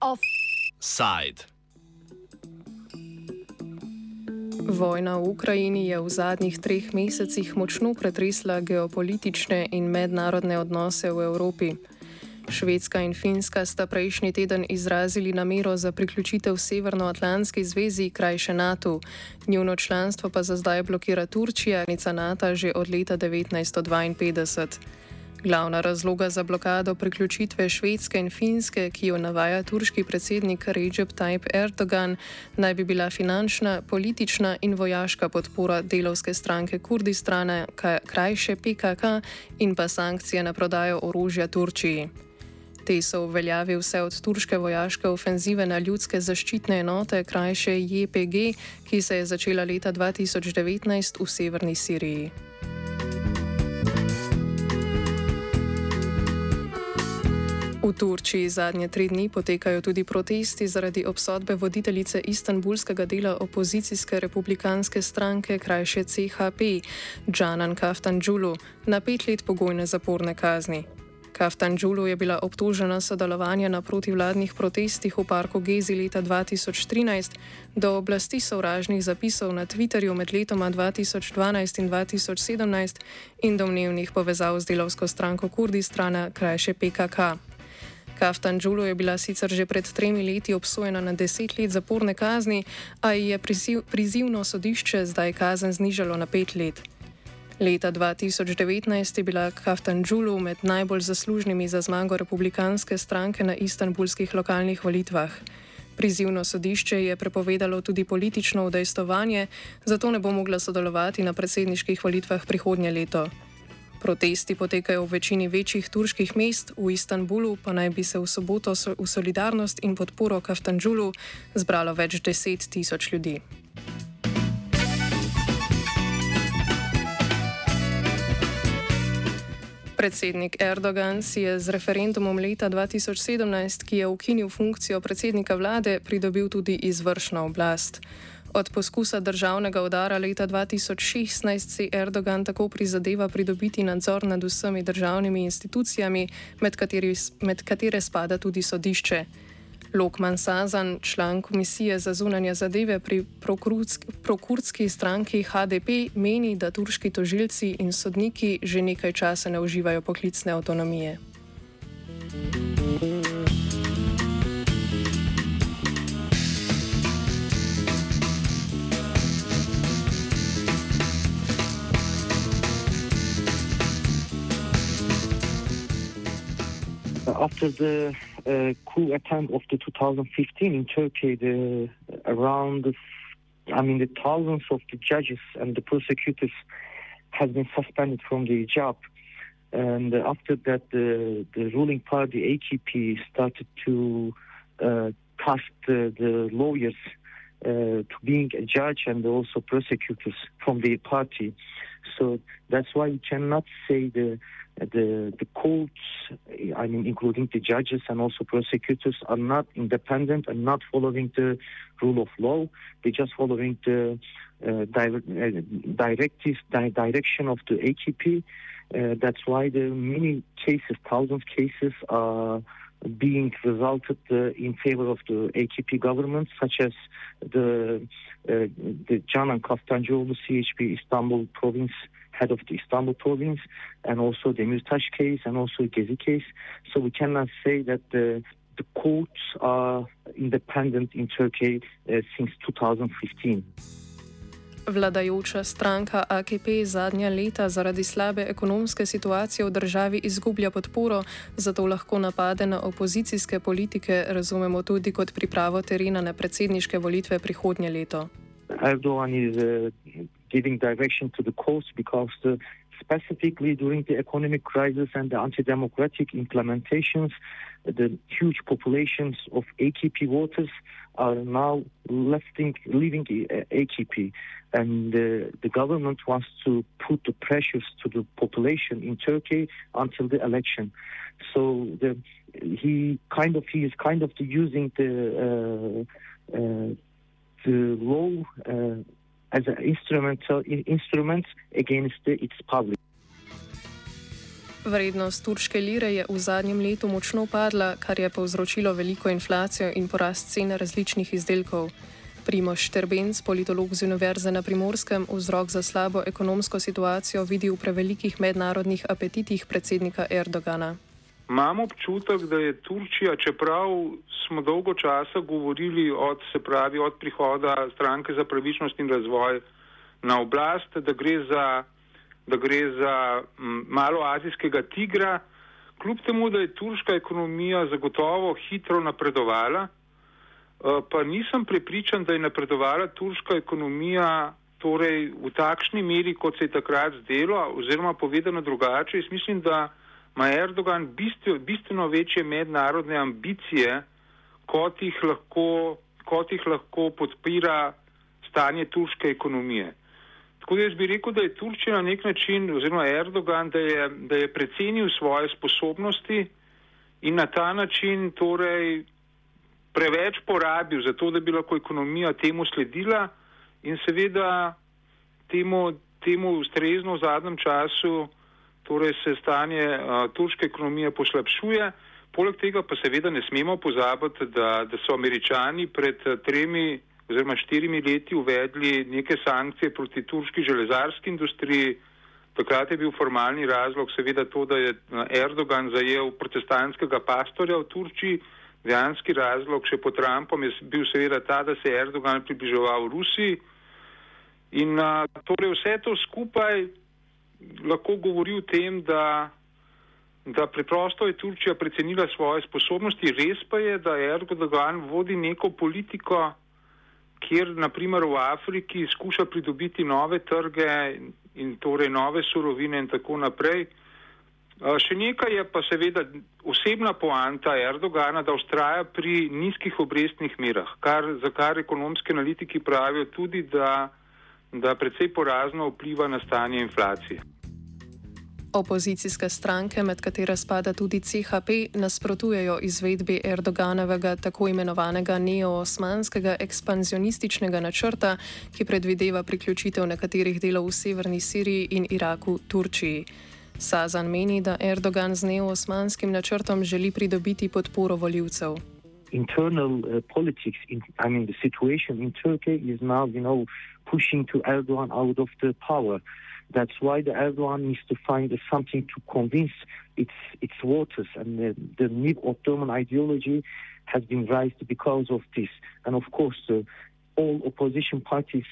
Offside. Vojna v Ukrajini je v zadnjih treh mesecih močno pretresla geopolitične in mednarodne odnose v Evropi. Švedska in Finska sta prejšnji teden izrazili namero za priključitev Severnoatlantski zvezi, krajše NATO. Njuno članstvo pa za zdaj blokira Turčija, nica NATO že od leta 1952. Glavna razloga za blokado priključitve Švedske in Finske, ki jo navaja turški predsednik Recep Tayyip Erdogan, naj bi bila finančna, politična in vojaška podpora delovske stranke Kurdistana, krajše PKK, in pa sankcije na prodajo orožja Turčiji. Te so v veljavi vse od turške vojaške ofenzive na ljudske zaščitne enote, krajše JPG, ki se je začela leta 2019 v severni Siriji. V Turčiji zadnje tri dni potekajo tudi protesti zaradi obsodbe voditeljice istanbulskega dela opozicijske republikanske stranke, krajše CHP, Džanan Kaftanđulu, na pet let pogojne zaporne kazni. Kaftan Džulu je bila obtožena sodelovanja na protivladnih protestih v parku Gezi leta 2013, do oblasti sovražnih zapisov na Twitterju med letoma 2012 in 2017 in domnevnih povezav z delovsko stranko Kurdistrana, krajše PKK. Kaftan Džulu je bila sicer že pred tremi leti obsojena na deset let zaporne kazni, a ji je prizivno sodišče zdaj kazen znižalo na pet let. Leta 2019 je bila Kaftan Džulu med najbolj zaslužnimi za zmago republikanske stranke na istanbulskih lokalnih volitvah. Prizivno sodišče je prepovedalo tudi politično udejstovanje, zato ne bo mogla sodelovati na predsedniških volitvah prihodnje leto. Protesti potekajo v večini večjih turških mest, v Istanbulu pa naj bi se v soboto v solidarnost in podporo Kaftanžulu zbralo več deset tisoč ljudi. Predsednik Erdogan si je z referendumom leta 2017, ki je ukinil funkcijo predsednika vlade, pridobil tudi izvršno oblast. Od poskusa državnega udara leta 2016 si Erdogan tako prizadeva pridobiti nadzor nad vsemi državnimi institucijami, med, kateri, med katere spada tudi sodišče. Lokman Sazan, član komisije za zunanje zadeve pri prokurdski stranki HDP, meni, da turški tožilci in sodniki že nekaj časa ne uživajo poklicne avtonomije. After the uh, coup attempt of the 2015 in Turkey, the around, I mean, the thousands of the judges and the prosecutors has been suspended from the job. And after that, the, the ruling party, AKP, started to uh, cast the, the lawyers to being a judge and also prosecutors from the party. So that's why you cannot say the the the courts, I mean, including the judges and also prosecutors, are not independent and not following the rule of law. They're just following the uh, uh, directives, di- direction of the AKP. Uh, that's why the many cases, thousands of cases, are being resulted uh, in favor of the AKP government, such as the uh, the Canan Kaftancıoğlu CHP Istanbul province head of the Istanbul province, and also the Demirtaş case and also the Gezi case. So we cannot say that the the courts are independent in Turkey uh, since 2015. Vladajoča stranka AKP zadnja leta zaradi slabe ekonomske situacije v državi izgublja podporo, zato lahko napade na opozicijske politike razumemo tudi kot pripravo terena na predsedniške volitve prihodnje leto. Erdogan is uh, giving direction to the courts because the, specifically during the economic crisis and the anti-democratic implementations, the huge populations of AKP voters are now leaving, leaving AKP. And uh, the government wants to put the pressures to the population in Turkey until the election. So the, he kind of he is kind of using the uh, as an instrumental instrument against its public. Vrednost turške lire je v zadnjem letu močno padla, kar je povzročilo veliko inflacijo in porast cen različnih izdelkov. Primoš Šterbenc, politolog z Univerze na Primorskem, vzrok za slabo ekonomsko situacijo vidi v prevelikih mednarodnih apetitih predsednika Erdogana. Imam občutek, da je Turčija, čeprav smo dolgo časa govorili od, pravi, od prihoda stranke za pravičnost in razvoj na oblast, da gre za da gre za malo azijskega tigra, kljub temu, da je turška ekonomija zagotovo hitro napredovala, uh, pa nisem prepričan, da je napredovala turška ekonomija torej v takšni meri, kot se je takrat zdelo, oziroma povedano drugače. Jaz mislim, da ima Erdogan bistveno, bistveno večje mednarodne ambicije, kot jih lahko, kot jih lahko podpira stanje turške ekonomije. Tako da jaz bi rekel, da je Turčija na nek način, oziroma Erdogan, da je, da je precenil svoje sposobnosti in na ta način torej preveč porabil za to, da bi lahko ekonomija temu sledila in seveda temu, temu ustrezno v zadnjem času torej se stanje a, turške ekonomije poslabšuje. Poleg tega pa seveda ne smemo pozabiti, da, da so američani pred tremi oziroma štirimi leti uvedli neke sankcije proti turški železarski industriji. Takrat je bil formalni razlog seveda to, da je Erdogan zajel protestantskega pastorja v Turčiji. Dejanski razlog še po Trumpom je bil seveda ta, da se je Erdogan približeval Rusiji. In a, torej vse to skupaj lahko govori o tem, da, da preprosto je Turčija precenila svoje sposobnosti. Res pa je, da Erdogan vodi neko politiko, kjer naprimer v Afriki skuša pridobiti nove trge in torej nove surovine in tako naprej. Še nekaj je pa seveda osebna poanta Erdogana, da ustraja pri nizkih obrestnih merah, kar, za kar ekonomski analitiki pravijo tudi, da, da predvsej porazno vpliva na stanje inflacije. Opozicijske stranke, med katere spada tudi CHP, nasprotujejo izvedbi Erdoganovega tako imenovanega neo-osmanskega ekspanzionističnega načrta, ki predvideva priključitev nekaterih delov v severni Siriji in Iraku Turčiji. Sazan meni, da Erdogan z neo-osmanskim načrtom želi pridobiti podporo voljivcev. Internal uh, politics, in, I mean, the situation in Turkey is now, you know, pushing to Erdogan out of the power. That's why the Erdogan needs to find something to convince its its voters, and the, the new Ottoman ideology has been raised because of this. And of course, uh, all opposition parties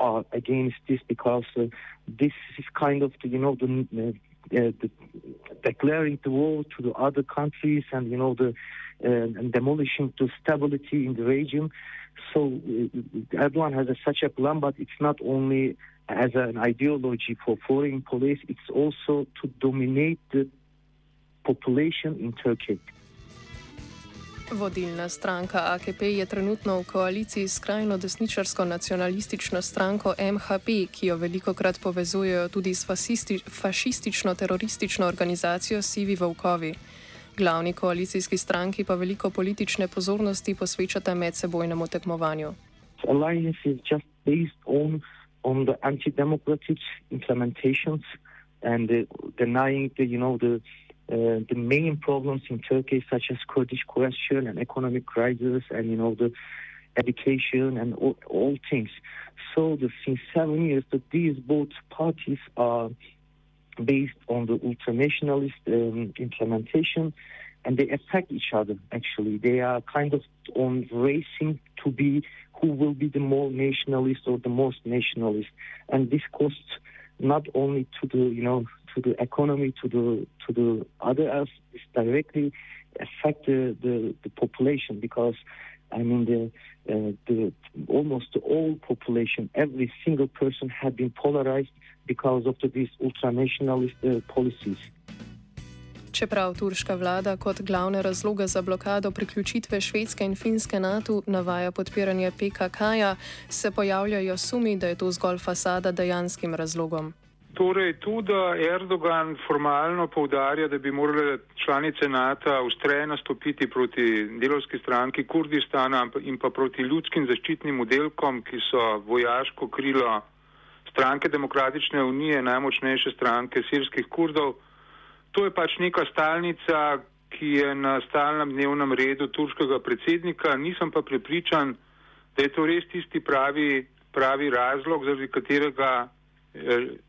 are against this because uh, this is kind of the, you know the, uh, the declaring the war to the other countries and you know the and demolishing the stability in the region. So uh, Erdogan has a, such a plan, but it's not only as an ideology for foreign policy, it's also to dominate the population in Turkey. Vodilna stranka AKP je trenutno v koaliciji s skrajno desničarsko nacionalistično stranko MHP, ki jo veliko krat povezujejo tudi s fašistično-teroristično organizacijo Sivi Volkovi. Glavni koalicijski stranki pa veliko politične pozornosti posvečata medsebojnemu tekmovanju. Alliance is just based on on the anti-democratic implementations and uh, denying the, you know, the uh, the main problems in Turkey, such as Kurdish question and economic crisis, and you know the education and all, all things. So the, since seven years, that these both parties are based on the ultranationalist um, implementation, and they attack each other. Actually, they are kind of on racing to be who will be the more nationalist or the most nationalist, and this costs not only to the you know to the economy to the to the other aspects directly affect the, the, the population because I mean the uh, the almost whole population every single person had been polarized because of the, these ultranationalist uh, policies. Čeprav turška vlada kot glavne razloge za blokado priključitve Švedske in Finske NATO navaja podpiranje PKK-ja, se pojavljajo sumi, da je to zgolj fasada dejanskim razlogom. Torej, tu, da Erdogan formalno povdarja, da bi morale članice NATO ustreje nastopiti proti delovski stranki Kurdistana in pa proti ljudskim zaščitnim modelkom, ki so vojaško krilo stranke Demokratične unije, najmočnejše stranke sirskih kurdov, to je pač neka stalnica, ki je na stalnem dnevnem redu turškega predsednika. Nisem pa prepričan, da je to res tisti pravi, pravi razlog, zaradi katerega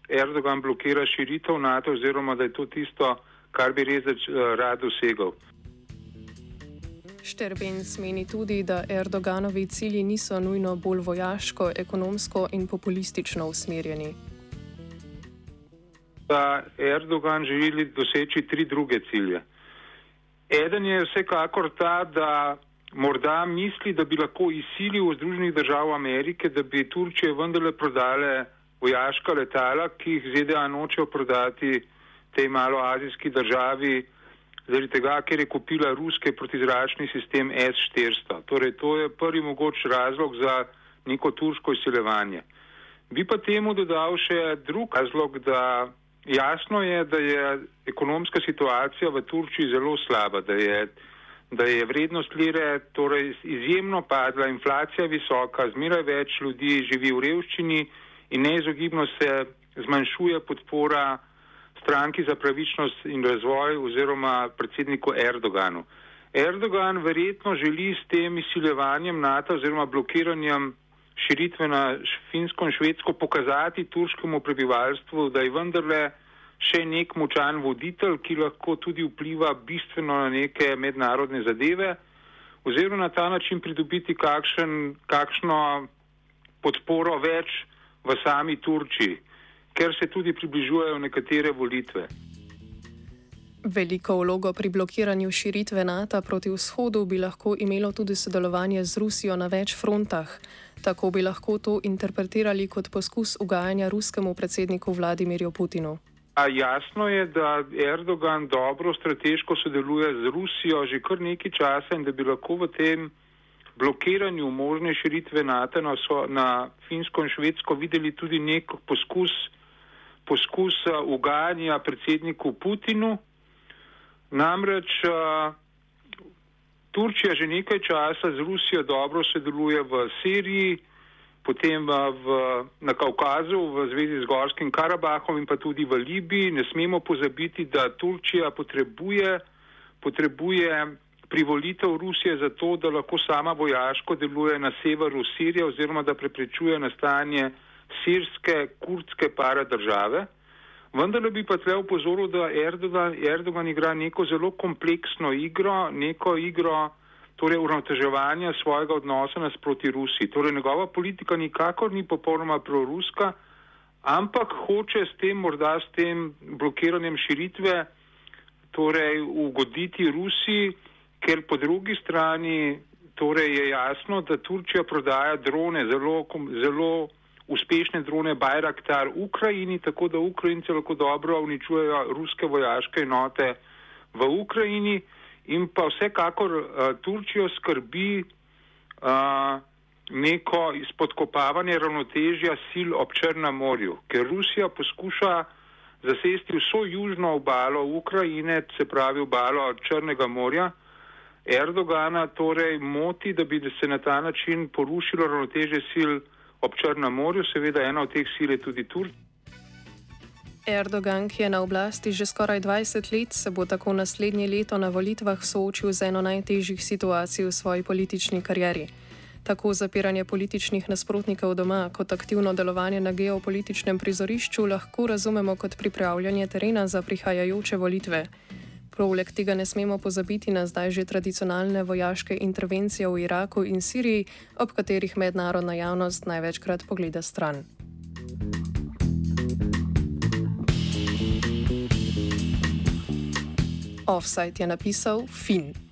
Erdogan blokira širitev NATO oziroma da je to tisto, kar bi res eh, rad dosegal. Šterbenc meni tudi, da Erdoganovi cilji niso nujno bolj vojaško, ekonomsko in populistično usmerjeni. Da Erdogan želi doseči tri druge cilje. Eden je vsekakor ta, da morda misli, da bi lahko izsilil v Združenih držav Amerike, da bi Turčije vendarle prodale vojaška letala, ki jih ZDA nočejo prodati tej maloazijski državi, zaradi tega, ker je kupila ruske protizračni sistem S-400. Torej, to je prvi mogoč razlog za neko turško izselevanje. Bi pa temu dodal še drug razlog, da jasno je, da je ekonomska situacija v Turčiji zelo slaba, da je, da je vrednost lire torej izjemno padla, inflacija visoka, zmeraj več ljudi živi v revščini in neizogibno se zmanjšuje podpora stranki za pravičnost in razvoj oziroma predsedniku Erdoganu. Erdogan verjetno želi s tem izsiljevanjem NATO oziroma blokiranjem širitve na Finsko in Švedsko pokazati turškemu prebivalstvu, da je vendarle še nek močan voditelj, ki lahko tudi vpliva bistveno na neke mednarodne zadeve oziroma na ta način pridobiti kakšen, kakšno podporo več v sami Turčiji, ker se tudi približujejo nekatere volitve. Veliko vlogo pri blokiranju širitve NATO proti vzhodu bi lahko imelo tudi sodelovanje z Rusijo na več frontah. Tako bi lahko to interpretirali kot poskus ugajanja ruskemu predsedniku Vladimirju Putinu. A jasno je, da Erdogan dobro strateško sodeluje z Rusijo že kar nekaj časa in da bi lahko v tem blokiranju možne širitve NATO na, na Finsko in Švedsko videli tudi nek poskus, poskus ugajanja predsedniku Putinu. Namreč Turčija že nekaj časa z Rusijo dobro sodeluje v Siriji, potem v, na Kaukazu v zvezi z Gorskim Karabahom in pa tudi v Libiji. Ne smemo pozabiti, da Turčija potrebuje, potrebuje privolitev Rusije za to, da lahko sama vojaško deluje na severu Sirije oziroma da preprečuje nastajanje sirske, kurdske para države. Vendar bi pa tle upozoril, da Erdogan, Erdogan igra neko zelo kompleksno igro, neko igro torej uravnoteževanja svojega odnosa nasproti Rusiji. Torej njegova politika nikakor ni popolnoma proruska, ampak hoče s tem, morda s tem blokiranjem širitve, torej ugoditi Rusiji ker po drugi strani torej je jasno, da Turčija prodaja drone, zelo, zelo uspešne drone Bayraktar Ukrajini, tako da Ukrajinci lahko dobro uničujejo ruske vojaške enote v Ukrajini. In pa vsekakor uh, Turčijo skrbi uh, neko izpodkopavanje ravnotežja sil ob Črnem morju, ker Rusija poskuša zasesti vso južno obalo Ukrajine, se pravi obalo Črnega morja, Erdogana torej moti, da bi se na ta način porušilo ravnoteže sil ob Črnem morju, seveda ena od teh sil je tudi Turčija. Erdogan, ki je na oblasti že skoraj 20 let, se bo tako naslednje leto na volitvah soočil z eno najtežjih situacij v svoji politični karieri. Tako zapiranje političnih nasprotnikov doma kot aktivno delovanje na geopolitičnem prizorišču lahko razumemo kot pripravljanje terena za prihajajoče volitve. Poleg tega ne smemo pozabiti na zdaj že tradicionalne vojaške intervencije v Iraku in Siriji, ob katerih mednarodna javnost največkrat pogleda stran. Offside je napisal Finn.